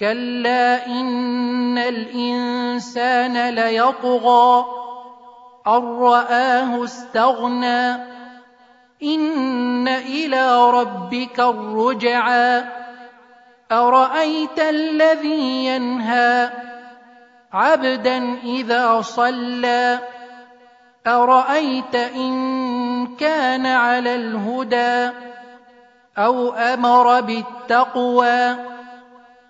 كلا ان الانسان ليطغى ان راه استغنى ان إلى ربك الرجعى ارايت الذي ينهى عبدا اذا صلى ارايت ان كان على الهدى أو أمر بالتقوى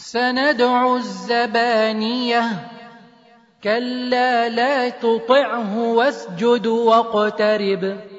سندع الزبانية. كلا لا تطعه واسجد واقترب.